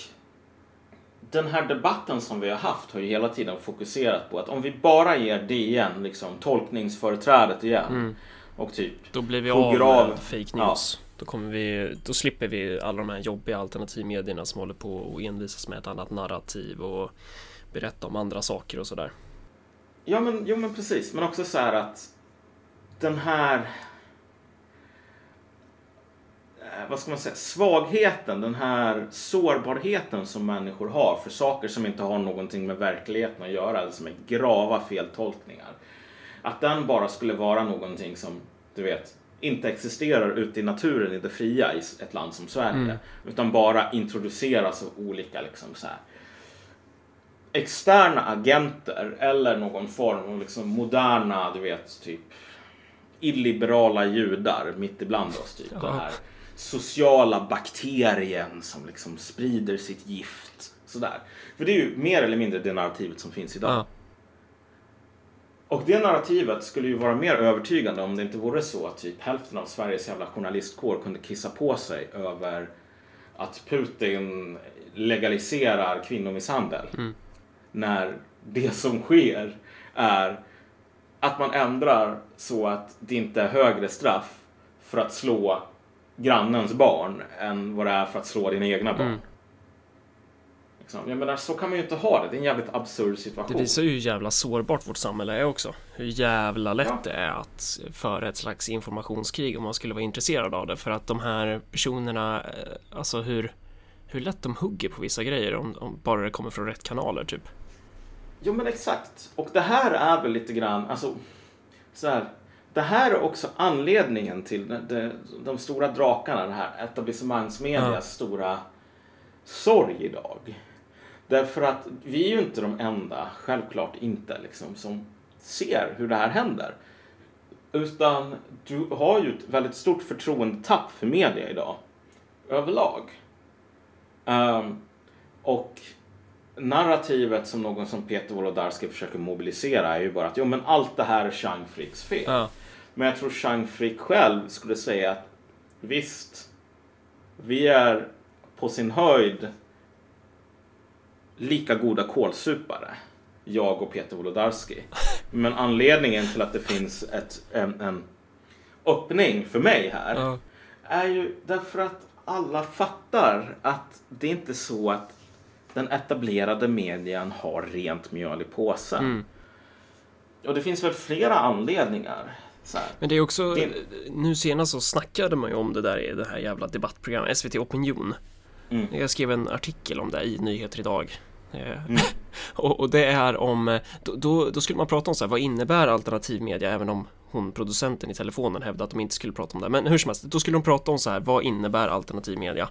den här debatten som vi har haft har ju hela tiden fokuserat på att om vi bara ger DN liksom tolkningsföreträdet igen och typ då blir vi av med fake news. Då, kommer vi, då slipper vi alla de här jobbiga alternativmedierna som håller på och envisas med ett annat narrativ och berätta om andra saker och sådär. Ja, men, jo, men precis. Men också så här att den här... eh, Vad ska man säga? Svagheten, den här sårbarheten som människor har för saker som inte har någonting med verkligheten att göra, eller som är grava feltolkningar. Att den bara skulle vara någonting som, du vet, inte existerar ute i naturen i det fria i ett land som Sverige. Utan bara introduceras av olika liksom så här, externa agenter eller någon form av liksom moderna, du vet, typ illiberala judar mitt ibland oss. Typ. Den här sociala bakterien som liksom sprider sitt gift. Sådär. För det är ju mer eller mindre det narrativet som finns idag. Ja. Och det narrativet skulle ju vara mer övertygande om det inte vore så att typ hälften av Sveriges jävla journalistkår kunde kissa på sig över att Putin legaliserar kvinnomisshandel. När det som sker är att man ändrar så att det inte är högre straff för att slå grannens barn än vad det är för att slå dina egna barn. Liksom. Jag menar, så kan man ju inte ha det. Det är en jävligt absurd situation. Det visar ju hur jävla sårbart vårt samhälle är också. Hur jävla lätt Ja. det är att föra ett slags informationskrig om man skulle vara intresserad av det. För att de här personerna, eh, alltså hur, hur lätt de hugger på vissa grejer om, om bara det kommer från rätt kanaler typ. Jo men exakt. Och det här är väl lite grann, alltså så här. Det här är också anledningen till de, de, de stora drakarna, det här etablissemangsmedias Ja. stora sorg idag. Därför att vi är ju inte de enda, självklart inte, liksom, som ser hur det här händer. Utan du har ju ett väldigt stort förtroendetapp för media idag. överlag. Ehm, och narrativet som någon som Peter Wolodarski försöker mobilisera är ju bara att jo, men allt det här är Chang Fricks fel. Ja. Men jag tror Chang Frick själv skulle säga att visst, vi är på sin höjd lika goda kålsupare, jag och Peter Wolodarski. Men anledningen till att det finns ett, en, en öppning för mig här Ja. är ju därför att alla fattar att det är inte så att den etablerade medien har rent mjöl i påsen. Mm. Och det finns väl flera anledningar. Men det är också, Det- nu senast så snackade man ju om det där i det här jävla debattprogrammet, SVT Opinion. Mm. Jag skrev en artikel om det i Nyheter idag. Eh, Mm. och, och det är om, eh, då, då, då skulle man prata om så här, vad innebär alternativ media, även om hon, producenten i telefonen, hävdade att de inte skulle prata om det. Men hur som helst, då skulle de prata om så här, vad innebär alternativ media?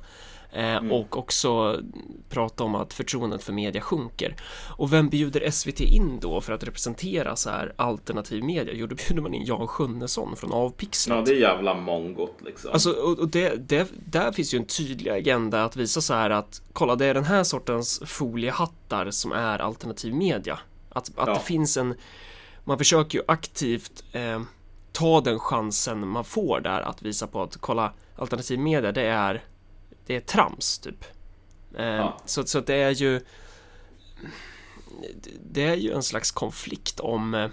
Eh, Mm. Och också prata om att förtroendet för media sjunker. Och vem bjuder SVT in då för att representera så här alternativ media? Jo, då bjuder man in Jan Sjunnesson från Avpixlat. Ja, det är jävla mongot liksom. Alltså, och, och det, det, där finns ju en tydlig agenda att visa så här att kolla, det är den här sortens foliehattar som är alternativ media. Att, att Ja. det finns en, man försöker ju aktivt eh, ta den chansen man får där att visa på att kolla, alternativ media det är, det är trams typ. Eh, Ja. så, så det är ju det är ju en slags konflikt om eh,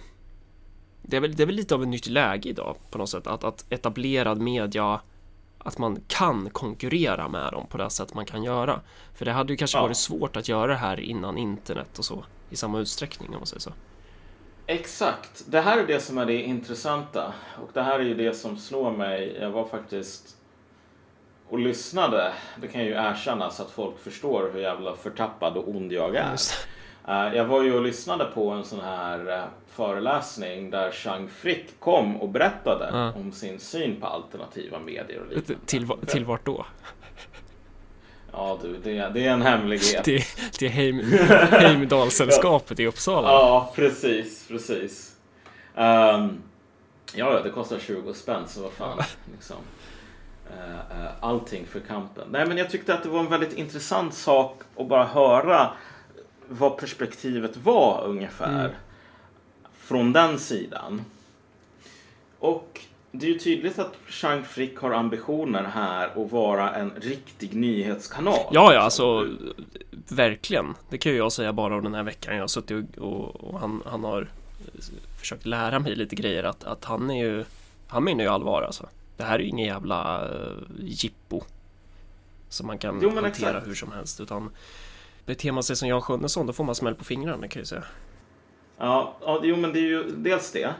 det är, väl, det är väl lite av ett nytt läge idag på något sätt att, att etablerad media att man kan konkurrera med dem på det sätt man kan göra. För det hade ju kanske Ja. varit svårt att göra det här innan internet och så i samma utsträckning om man säger så. Exakt. Det här är det som är det intressanta. Och det här är ju det som slår mig. Jag var faktiskt och lyssnade. Det kan ju erkännas att folk förstår hur jävla förtappad och ond jag är. Eh, Jag var ju och lyssnade på en sån här eh, föreläsning där Chang Frick kom och berättade Ja. om sin syn på alternativa medier och liknande. Till, till vart då? Ja du, det, är- det är en hemlighet. Till, till Heim, Heimdalssällskapet i Uppsala? Ja, precis, precis. Um, ja, det kostar 20 spänn så vad fan. Liksom. Eh, allting för kampen. Nej, men jag tyckte att det var en väldigt intressant sak att bara höra vad perspektivet var ungefär. Mm. Från den sidan. Och det är ju tydligt att Chang Frick har ambitioner här att vara en riktig nyhetskanal. Ja, ja, alltså verkligen. Det kan ju jag säga bara av den här veckan. Jag har suttit och, och, och han, han har försökt lära mig lite grejer att, att han är ju han menar ju allvar alltså. Det här är ju ingen jävla uh, jippo som man kan Jo, hantera exakt. hur som helst utan beter man sig som Jan Sjunnesson då får man smäll på fingrarna kan jag säga. Ja, ja, jo men det är ju dels det.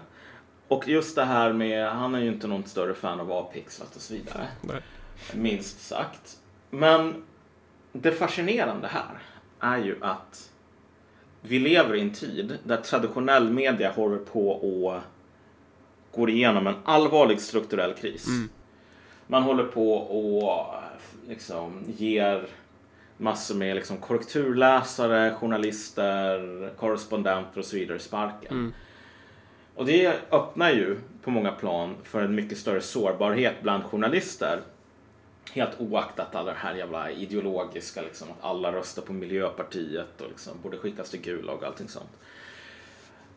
Och just det här med, han är ju inte någon större fan av avpixlat och så vidare. Nej. Minst sagt. Men det fascinerande här är ju att vi lever i en tid där traditionell media håller på att gå igenom en allvarlig strukturell kris. Mm. Man håller på och liksom ger massor med liksom korrekturläsare, journalister, korrespondenter och så vidare sparken. Mm. Och det öppnar ju på många plan för en mycket större sårbarhet bland journalister. Helt oaktat alla det här jävla ideologiska, liksom, att alla röstar på Miljöpartiet och liksom borde skickas till Gulag och allting sånt.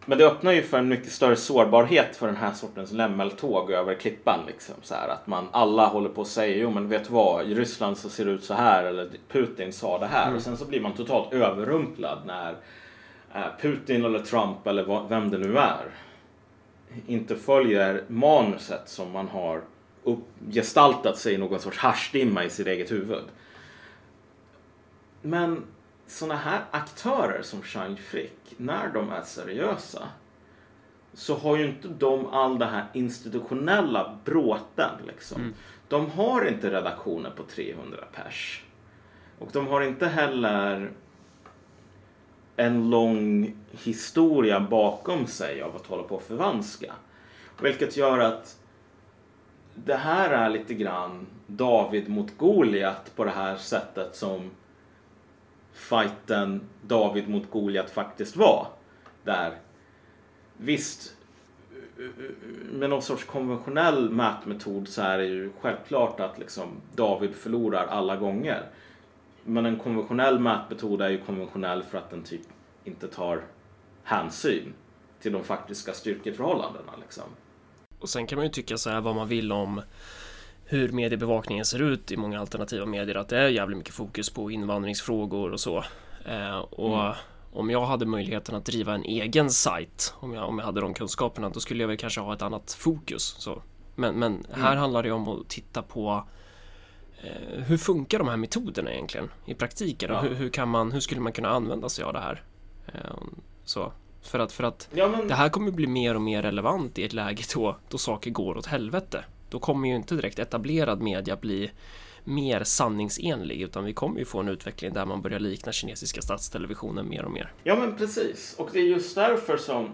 Men det öppnar ju för en mycket större sårbarhet för den här sortens lämmeltåg över klippan. Liksom, så här, att man alla håller på att säga, jo men vet du vad, i Ryssland så ser det ut så här, eller Putin sa det här. Och sen så blir man totalt överrumplad när eh, Putin eller Trump eller vem det nu är inte följer manuset som man har upp, gestaltat sig i någon sorts haschdimma i sitt eget huvud. Men såna här aktörer som Shine Frick, när de är seriösa så har ju inte de all den här institutionella bråten. Liksom. De har inte redaktioner på 300 pers. Och de har inte heller en lång historia bakom sig av att hålla på och förvanska. Vilket gör att det här är lite grann David mot Goliat på det här sättet som fighten David mot Goliat faktiskt var. Där visst, med någon sorts konventionell mätmetod så är det ju självklart att liksom David förlorar alla gånger. Men en konventionell mätmetod är ju konventionell för att den typ inte tar hänsyn till de faktiska styrkeförhållandena. Liksom. Och sen kan man ju tycka så här vad man vill om hur mediebevakningen ser ut i många alternativa medier, att det är jävligt mycket fokus på invandringsfrågor och så. Eh, och mm. om jag hade möjligheten att driva en egen sajt, om jag, om jag hade de kunskaperna, då skulle jag väl kanske ha ett annat fokus. Så. Men, men mm. här handlar det om att titta på hur funkar de här metoderna egentligen i praktiken? Ja. Hur, hur, kan man, hur skulle man kunna använda sig av det här? Eh, så. För att, för att ja, men... det här kommer bli mer och mer relevant i ett läge då, då saker går åt helvete. Då kommer ju inte direkt etablerad media bli mer sanningsenlig utan vi kommer ju få en utveckling där man börjar likna kinesiska statstelevisionen mer och mer. Ja men precis och det är just därför som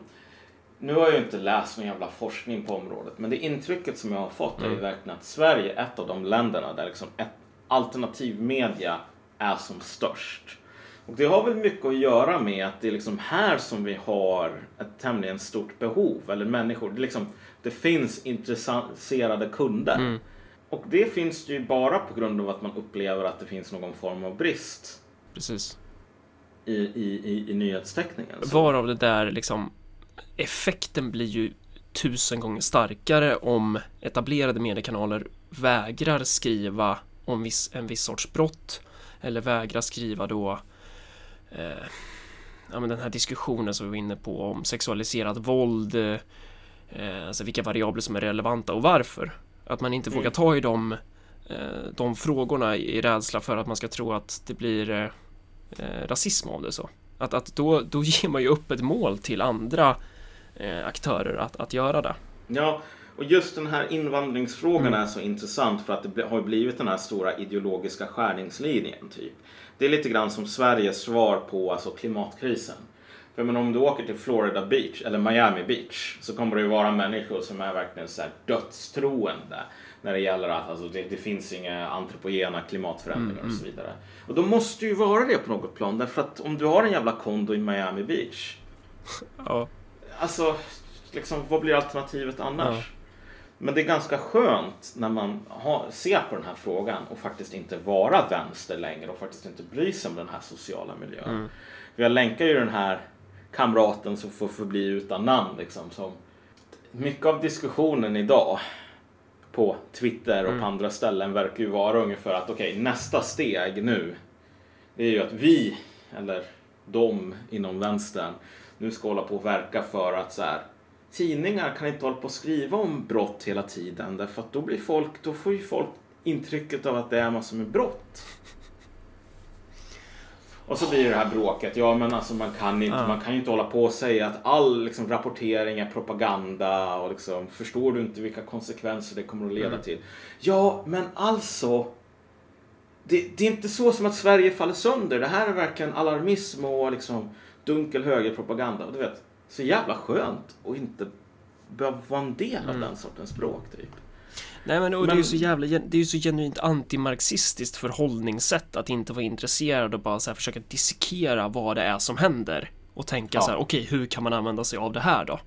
nu har jag ju inte läst någon jävla forskning på området men det intrycket som jag har fått mm. är ju mm. verkligen att Sverige är ett av de länderna där liksom ett alternativ media är som störst. Och det har väl mycket att göra med att det är liksom här som vi har ett tämligen stort behov, eller människor. Det, liksom, det finns intresserade kunder. Mm. Och det finns ju bara på grund av att man upplever att det finns någon form av brist. Precis. I, i, i, i nyhetsteckningen. Varav det där liksom effekten blir ju tusen gånger starkare om etablerade mediekanaler vägrar skriva om viss, en viss sorts brott eller vägrar skriva då eh, ja, men den här diskussionen som vi var inne på om sexualiserat våld, eh, alltså vilka variabler som är relevanta och varför. Att man inte mm. vågar ta i de, eh, de frågorna i rädsla för att man ska tro att det blir eh, eh rasism av det så. Att, att då, då ger man ju upp ett mål till andra aktörer att, att göra det. Ja, och just den här invandringsfrågan mm. är så intressant för att det har blivit den här stora ideologiska skärningslinjen. Typ. Det är lite grann som Sveriges svar på alltså, klimatkrisen. För men om du åker till Florida Beach eller Miami Beach så kommer det ju vara människor som är verkligen så här dödstroende när det gäller att alltså, det, det finns inga antropogena klimatförändringar mm, och så mm. vidare. Och då måste ju vara det på något plan därför att om du har en jävla kondo i Miami Beach. ja. Alltså, liksom, vad blir alternativet annars? Ja. Men det är ganska skönt när man har, ser på den här frågan och faktiskt inte vara vänster längre och faktiskt inte bry sig om den här sociala miljön. Mm. Jag länkar ju den här kamraten som får förbli utan namn. Liksom, som mycket av diskussionen idag på Twitter och mm. på andra ställen verkar ju vara ungefär att okej, okay, nästa steg nu det är ju att vi, eller de inom vänstern, nu ska hålla på och verka för att så här, tidningar kan inte hålla på och skriva om brott hela tiden därför att då blir folk, då får ju folk intrycket av att det är massor med brott. Och så blir det här bråket. Ja, men alltså man kan, inte, ja. man kan ju inte hålla på och säga att all liksom, rapportering är propaganda och liksom, förstår du inte vilka konsekvenser det kommer att leda mm. till? Ja, men alltså. Det, det, är inte så som att Sverige faller sönder. Det här är verkligen alarmism och liksom dunkel högerpropaganda. Du vet, så jävla skönt att inte behöva vara en del av mm. den sortens språk typ. Nej men, och men, det är ju så jävla, det är ju så genuint antimarxistiskt förhållningssätt att inte vara intresserad och bara så här försöka dissekera vad det är som händer och tänka ja. så här, okej, okay, hur kan man använda sig av det här då?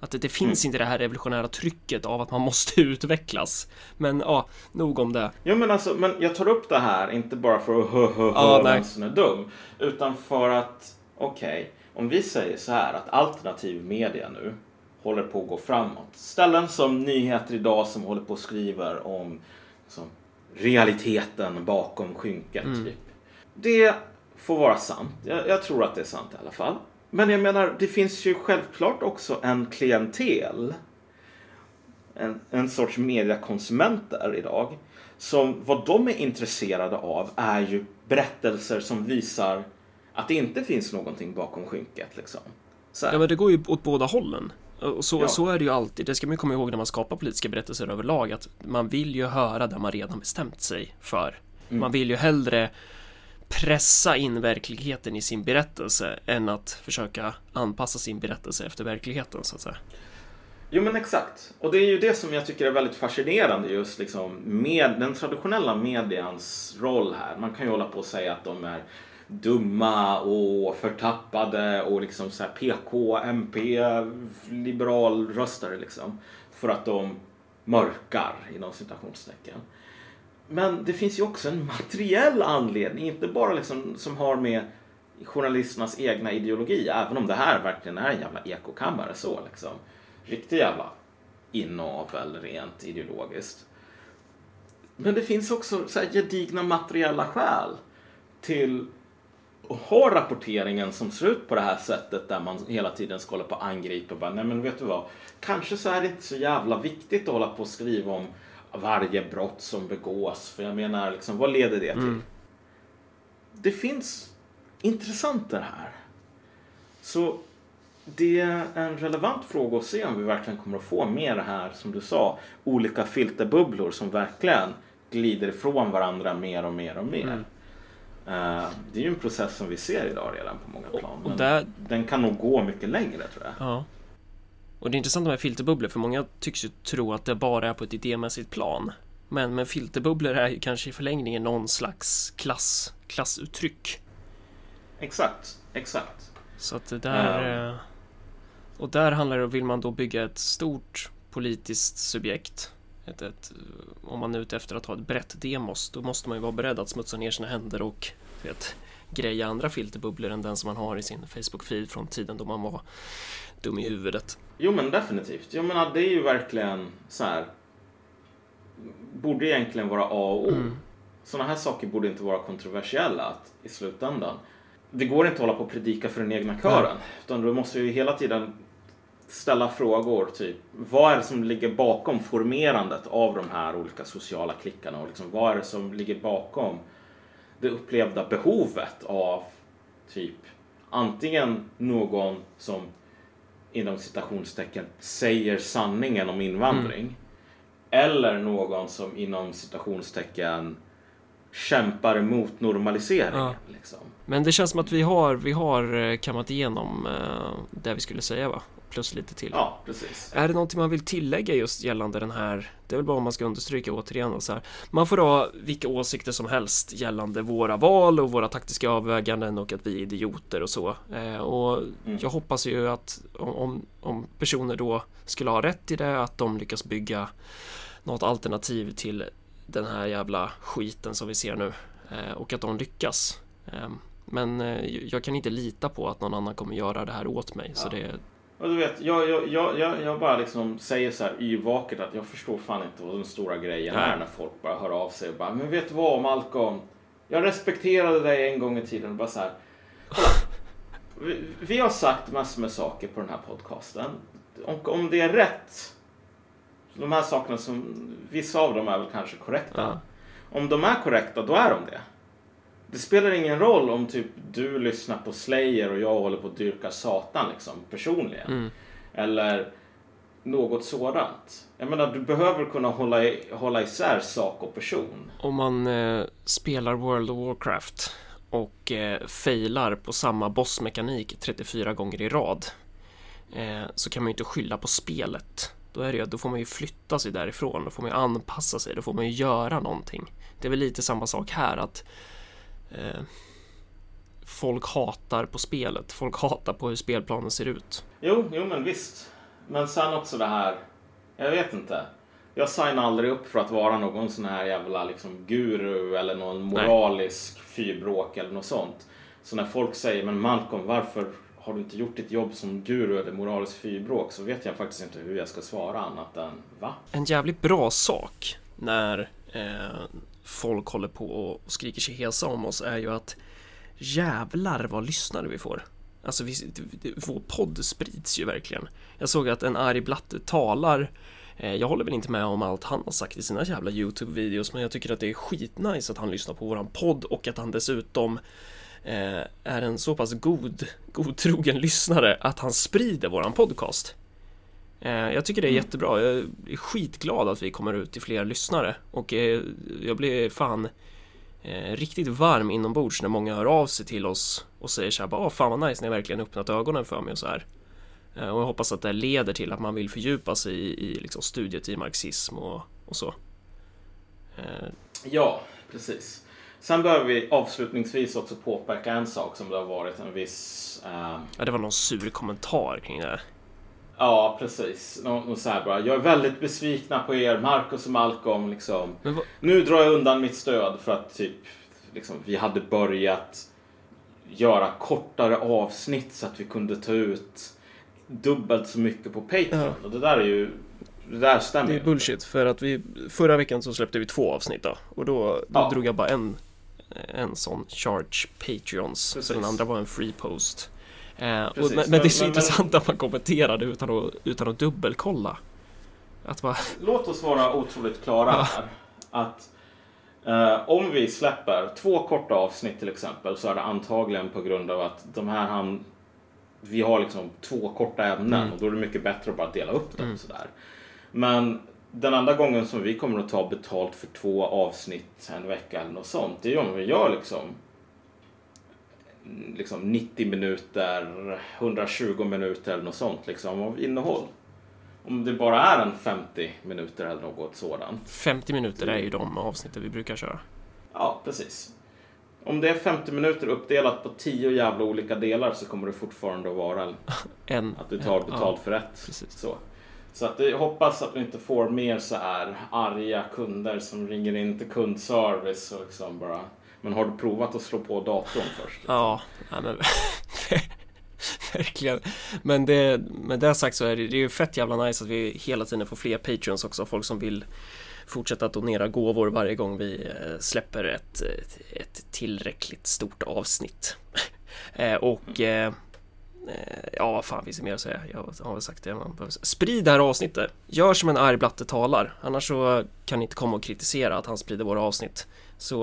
Att det, det finns mm. inte det här revolutionära trycket av att man måste utvecklas. Men ja, nog om det. Jo men alltså, men jag tar upp det här inte bara för att hö hö hö vänstern är dum. Utan för att, okej, okay, om vi säger så här att alternativ media nu håller på att gå framåt. Ställen som Nyheter idag som håller på och skriver om liksom, realiteten bakom skynket. Mm. Typ. Det får vara sant. Jag, jag, tror att det är sant i alla fall. Men jag menar, det finns ju självklart också en klientel. En, en sorts mediekonsumenter idag. Som vad de är intresserade av är ju berättelser som visar att det inte finns någonting bakom skynket. Liksom. Ja, men det går ju åt båda hållen. Och så, ja. så är det ju alltid, det ska man komma ihåg när man skapar politiska berättelser överlag, att man vill ju höra det man redan bestämt sig för. Mm. Man vill ju hellre pressa in verkligheten i sin berättelse än att försöka anpassa sin berättelse efter verkligheten så att säga. Jo men exakt. Och det är ju det som jag tycker är väldigt fascinerande just liksom med den traditionella medians roll här. Man kan ju hålla på och säga att de är dumma och förtappade och liksom så här PK, MP, liberalröstare liksom. För att de mörkar inom citationstecken. Men det finns ju också en materiell anledning, inte bara liksom som har med journalisternas egna ideologi, även om det här verkligen är en jävla ekokammare så liksom. Riktig jävla inavel rent ideologiskt. Men det finns också så här gedigna materiella skäl till att ha rapporteringen som ser ut på det här sättet där man hela tiden ska hålla på och angripa och bara, nej men vet du vad, kanske så är det inte så jävla viktigt att hålla på och skriva om varje brott som begås. För jag menar, liksom, vad leder det till? Mm. Det finns intressenter här. Så det är en relevant fråga att se om vi verkligen kommer att få med det här, som du sa, olika filterbubblor som verkligen glider ifrån varandra mer och mer och mer. Mm. Eh, det är ju en process som vi ser idag redan på många plan. Och där, den kan nog gå mycket längre tror jag. ja. Och det är intressant med filterbubblor, för många tycks ju tro att det bara är på ett idémässigt plan. Men, men filterbubblor är ju kanske i förlängningen någon slags klass, klassuttryck. Exakt, exakt. Så att det där... eh, Och där handlar det om, vill man då bygga ett stort politiskt subjekt ett, ett, om man är ute efter att ha ett brett demos då måste man ju vara beredd att smutsa ner sina händer och vet, greja andra filterbubblor än den som man har i sin Facebook-feed från tiden då man var dum i huvudet. Jo men definitivt. Jag menar det är ju verkligen så här. Borde egentligen vara A och O. Mm. Sådana här saker borde inte vara kontroversiella att, i slutändan. Det går inte att hålla på och predika för den egna kören. Utan du måste ju hela tiden ställa frågor. Typ, vad är det som ligger bakom formerandet av de här olika sociala klickarna? Och liksom, vad är det som ligger bakom det upplevda behovet av typ antingen någon som inom citationstecken säger sanningen om invandring. Eller någon som inom citationstecken kämpar emot normaliseringen. Ja. Liksom. Men det känns som att vi har, vi har eh, kammat igenom eh, det vi skulle säga va? Plus lite till. Ja, precis. Är det någonting man vill tillägga just gällande den här? Det är väl bara om man ska understryka återigen och så här. Man får ha vilka åsikter som helst gällande våra val och våra taktiska avväganden och att vi är idioter och så. Eh, och Mm. jag hoppas ju att om, om, personer då skulle ha rätt i det, att de lyckas bygga något alternativ till den här jävla skiten som vi ser nu eh, och att de lyckas. Eh, men eh, jag kan inte lita på att någon annan kommer göra det här åt mig. Så Ja. det, Och du vet, jag, jag, jag, jag, bara liksom säger så här yrvaket att jag förstår fan inte vad den stora grejen Nej. är när folk bara hör av sig och bara Men vet du vad Malcolm? Jag respekterade dig en gång i tiden och bara så här. "Kolla, Vi, vi har sagt massor med saker på den här podcasten. Och om det är rätt, de här sakerna som, vissa av dem är väl kanske korrekta. ja. Om de är korrekta, då är de det. Det spelar ingen roll om typ du lyssnar på Slayer och jag håller på att dyrka Satan liksom personligen. Mm. Eller något sådant. Jag menar, du behöver kunna hålla, i, hålla isär sak och person. Om man eh, spelar World of Warcraft och eh, failar på samma bossmekanik 34 gånger i rad eh, så kan man ju inte skylla på spelet. Då, är det ju, då får man ju flytta sig därifrån, då får man ju anpassa sig, då får man ju göra någonting. Det är väl lite samma sak här att eh, folk hatar på spelet, folk hatar på hur spelplanen ser ut. Jo, jo men visst. Men sen också det här, jag vet inte. Jag signar aldrig upp för att vara någon sån här jävla liksom guru eller någon moralisk fyrbråk eller något sånt. Så när folk säger, men Malcolm varför har du inte gjort ditt jobb som guru eller moralisk fyrbråk så vet jag faktiskt inte hur jag ska svara annat än va? en jävligt bra sak när eh, folk håller på och skriker sig hesa om oss är ju att jävlar vad lyssnare vi får. Alltså vi, vår podd sprids ju verkligen. Jag såg att en arg blatte talar eh, jag håller väl inte med om allt han har sagt i sina jävla YouTube-videos men jag tycker att det är skitnice att han lyssnar på våran podd och att han dessutom eh, är en så pass god, godtrogen lyssnare att han sprider våran podcast. Eh, Jag tycker det är Mm. jättebra. Jag är skitglad att vi kommer ut till fler lyssnare och eh, jag blir fan eh, riktigt varm inombords när många hör av sig till oss och säger så här bara, "Åh, fan vad nice, ni har verkligen öppnat ögonen för mig och så här. Och jag hoppas att det leder till att man vill fördjupa sig i, i liksom studiet i marxism och, och så. Ja, precis. Sen behöver vi avslutningsvis också påpeka en sak som det har varit en viss... Eh, Ja, det var någon sur kommentar kring det. Ja, precis. Nå, nå så här bara. Jag är väldigt besvikna på er, Marcus och Malcolm. Liksom. Nu drar jag undan mitt stöd för att typ, liksom, vi hade börjat göra kortare avsnitt så att vi kunde ta ut dubbelt så mycket på Patreon. Ja. Och det där är ju... Det där stämmer det är bullshit för att vi förra veckan så släppte vi två avsnitt då och då, då Ja. drog jag bara en en sån charge Patreons så den andra var en free post. Eh, och, Precis. men, men det är så Men- men- intressant att man kommenterade utan att, utan att dubbelkolla. Att bara, Låt oss vara otroligt klara här. Att eh, om vi släpper två korta avsnitt till exempel så är det antagligen på grund av att de här han, vi har liksom två korta ämnen Mm. och då är det mycket bättre att bara dela upp dem sådär. Men den andra gången som vi kommer att ta betalt för två avsnitt en vecka eller något sånt, det är ju om vi gör liksom liksom 90 minuter, 120 minuter eller något sånt liksom av innehåll. Om det bara är en 50 minuter eller något sådant. 50 minuter är ju de avsnitten vi brukar köra. Ja, precis. Om det är 50 minuter uppdelat på 10 jävla olika delar så kommer det fortfarande att vara En, att du tar betalt för ett. precis. Så, så att jag hoppas att vi inte får mer så här arga kunder som ringer in till kundservice och liksom bara Men har du provat att slå på datorn först? Ja, nej, men verkligen. Men det, med det sagt så är det, det är ju fett jävla nice att vi hela tiden får fler patreons också. Folk som vill fortsätta att donera gåvor varje gång vi eh, släpper ett, ett, tillräckligt stort avsnitt. Eh, Och eh, eh, ja, vad fan finns det mer att säga? Jag har väl sagt det man behöver säga. Sprid det här avsnittet. Gör som en arg blatte talar. Annars så kan ni inte komma och kritisera att han sprider våra avsnitt. Så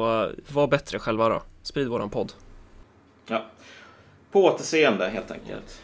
var bättre själva då. Sprid våran podd. Ja. På återseende helt enkelt.